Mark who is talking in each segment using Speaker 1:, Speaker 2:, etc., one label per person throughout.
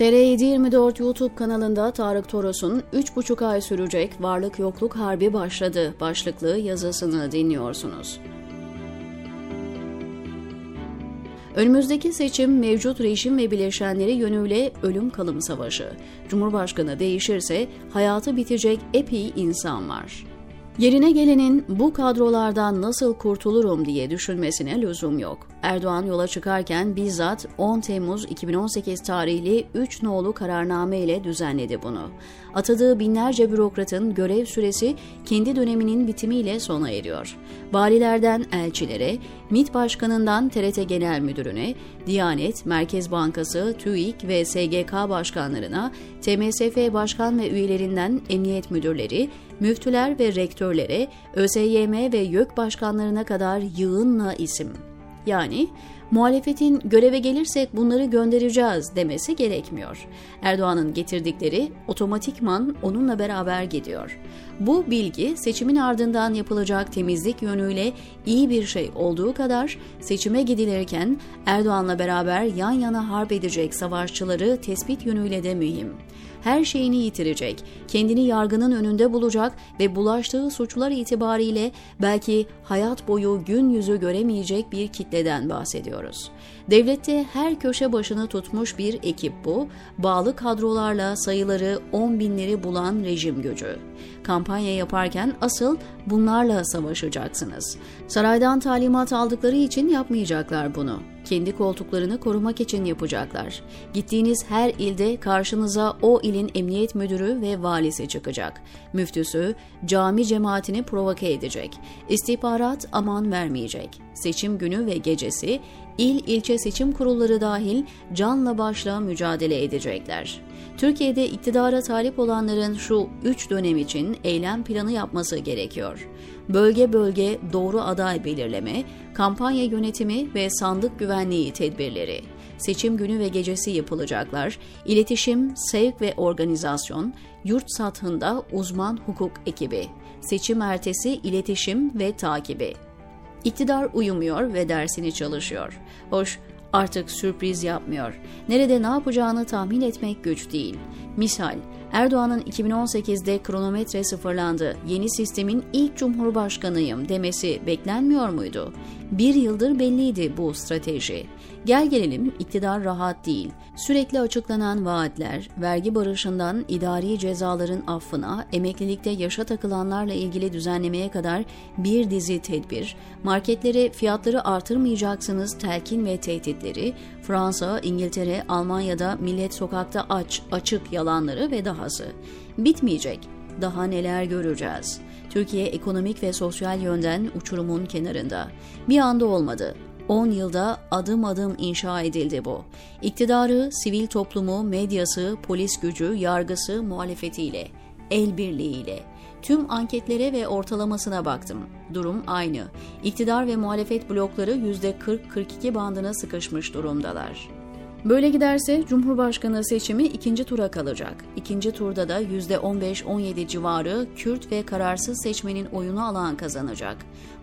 Speaker 1: TR724 YouTube kanalında Tarık Toros'un 3,5 ay sürecek varlık yokluk harbi başladı başlıklı yazısını dinliyorsunuz. Önümüzdeki seçim mevcut rejim ve bileşenleri yönüyle ölüm kalım savaşı. Cumhurbaşkanı değişirse hayatı bitecek epey insan var. Yerine gelenin bu kadrolardan nasıl kurtulurum diye düşünmesine lüzum yok. Erdoğan yola çıkarken bizzat 10 Temmuz 2018 tarihli 3 nolu kararname ile düzenledi bunu. Atadığı binlerce bürokratın görev süresi kendi döneminin bitimiyle sona eriyor. Valilerden elçilere, MİT Başkanı'ndan TRT Genel Müdürüne, Diyanet, Merkez Bankası, TÜİK ve SGK başkanlarına, TMSF başkan ve üyelerinden emniyet müdürleri, müftüler ve rektörlere, ÖSYM ve YÖK başkanlarına kadar yığınla isim. Yani muhalefetin göreve gelirsek bunları göndereceğiz demesi gerekmiyor. Erdoğan'ın getirdikleri otomatikman onunla beraber gidiyor. Bu bilgi seçimin ardından yapılacak temizlik yönüyle iyi bir şey olduğu kadar seçime gidilirken Erdoğan'la beraber yan yana harp edecek savaşçıları tespit yönüyle de mühim her şeyini yitirecek, kendini yargının önünde bulacak ve bulaştığı suçlar itibariyle belki hayat boyu gün yüzü göremeyecek bir kitleden bahsediyoruz. Devlette her köşe başını tutmuş bir ekip bu, bağlı kadrolarla sayıları 10 binleri bulan rejim gücü. Kampanya yaparken asıl bunlarla savaşacaksınız. Saraydan talimat aldıkları için yapmayacaklar bunu kendi koltuklarını korumak için yapacaklar. Gittiğiniz her ilde karşınıza o ilin emniyet müdürü ve valisi çıkacak. Müftüsü cami cemaatini provoke edecek. İstihbarat aman vermeyecek. Seçim günü ve gecesi il ilçe seçim kurulları dahil canla başla mücadele edecekler. Türkiye'de iktidara talip olanların şu üç dönem için eylem planı yapması gerekiyor. Bölge bölge doğru aday belirleme, kampanya yönetimi ve sandık güvenliği tedbirleri. Seçim günü ve gecesi yapılacaklar. İletişim, sevk ve organizasyon, yurt sathında uzman hukuk ekibi. Seçim ertesi iletişim ve takibi. İktidar uyumuyor ve dersini çalışıyor. Hoş, artık sürpriz yapmıyor. Nerede ne yapacağını tahmin etmek güç değil. Misal, Erdoğan'ın 2018'de kronometre sıfırlandı, yeni sistemin ilk cumhurbaşkanıyım demesi beklenmiyor muydu? Bir yıldır belliydi bu strateji. Gel gelelim iktidar rahat değil. Sürekli açıklanan vaatler, vergi barışından idari cezaların affına, emeklilikte yaşa takılanlarla ilgili düzenlemeye kadar bir dizi tedbir, marketlere fiyatları artırmayacaksınız telkin ve tehditleri, Fransa, İngiltere, Almanya'da millet sokakta aç, açık yalanları ve dahası. Bitmeyecek. Daha neler göreceğiz? Türkiye ekonomik ve sosyal yönden uçurumun kenarında. Bir anda olmadı. 10 yılda adım adım inşa edildi bu. İktidarı, sivil toplumu, medyası, polis gücü, yargısı, muhalefetiyle, el birliğiyle. Tüm anketlere ve ortalamasına baktım. Durum aynı. İktidar ve muhalefet blokları %40-42 bandına sıkışmış durumdalar. Böyle giderse Cumhurbaşkanı seçimi ikinci tura kalacak. İkinci turda da %15-17 civarı Kürt ve kararsız seçmenin oyunu alan kazanacak.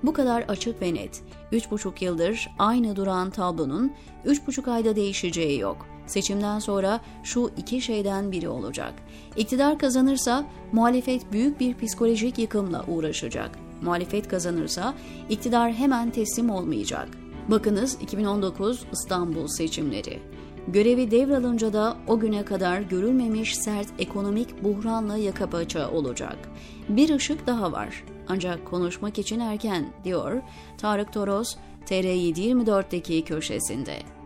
Speaker 1: Bu kadar açık ve net. 3,5 yıldır aynı duran tablonun 3,5 ayda değişeceği yok. Seçimden sonra şu iki şeyden biri olacak. İktidar kazanırsa muhalefet büyük bir psikolojik yıkımla uğraşacak. Muhalefet kazanırsa iktidar hemen teslim olmayacak. Bakınız 2019 İstanbul seçimleri. Görevi devralınca da o güne kadar görülmemiş sert ekonomik buhranla yaka paça olacak. Bir ışık daha var. Ancak konuşmak için erken, diyor Tarık Toros, TR724'deki köşesinde.